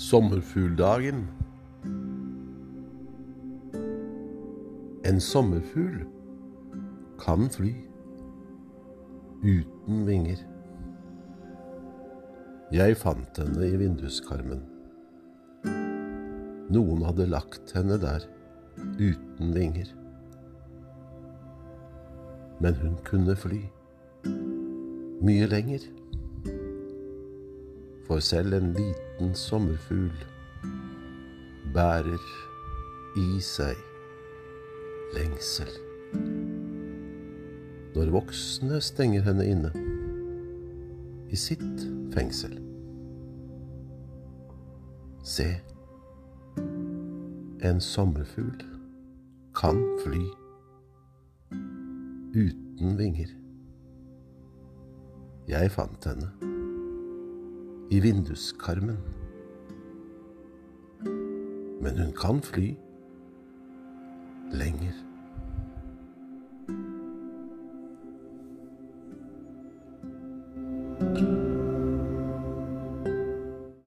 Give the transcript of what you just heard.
Sommerfugldagen. En sommerfugl kan fly uten vinger. Jeg fant henne i vinduskarmen. Noen hadde lagt henne der uten vinger. Men hun kunne fly mye lenger. For selv en liten sommerfugl bærer i seg lengsel. Når voksne stenger henne inne i sitt fengsel. Se, en sommerfugl kan fly uten vinger. Jeg fant henne i vinduskarmen. Men hun kan fly lenger.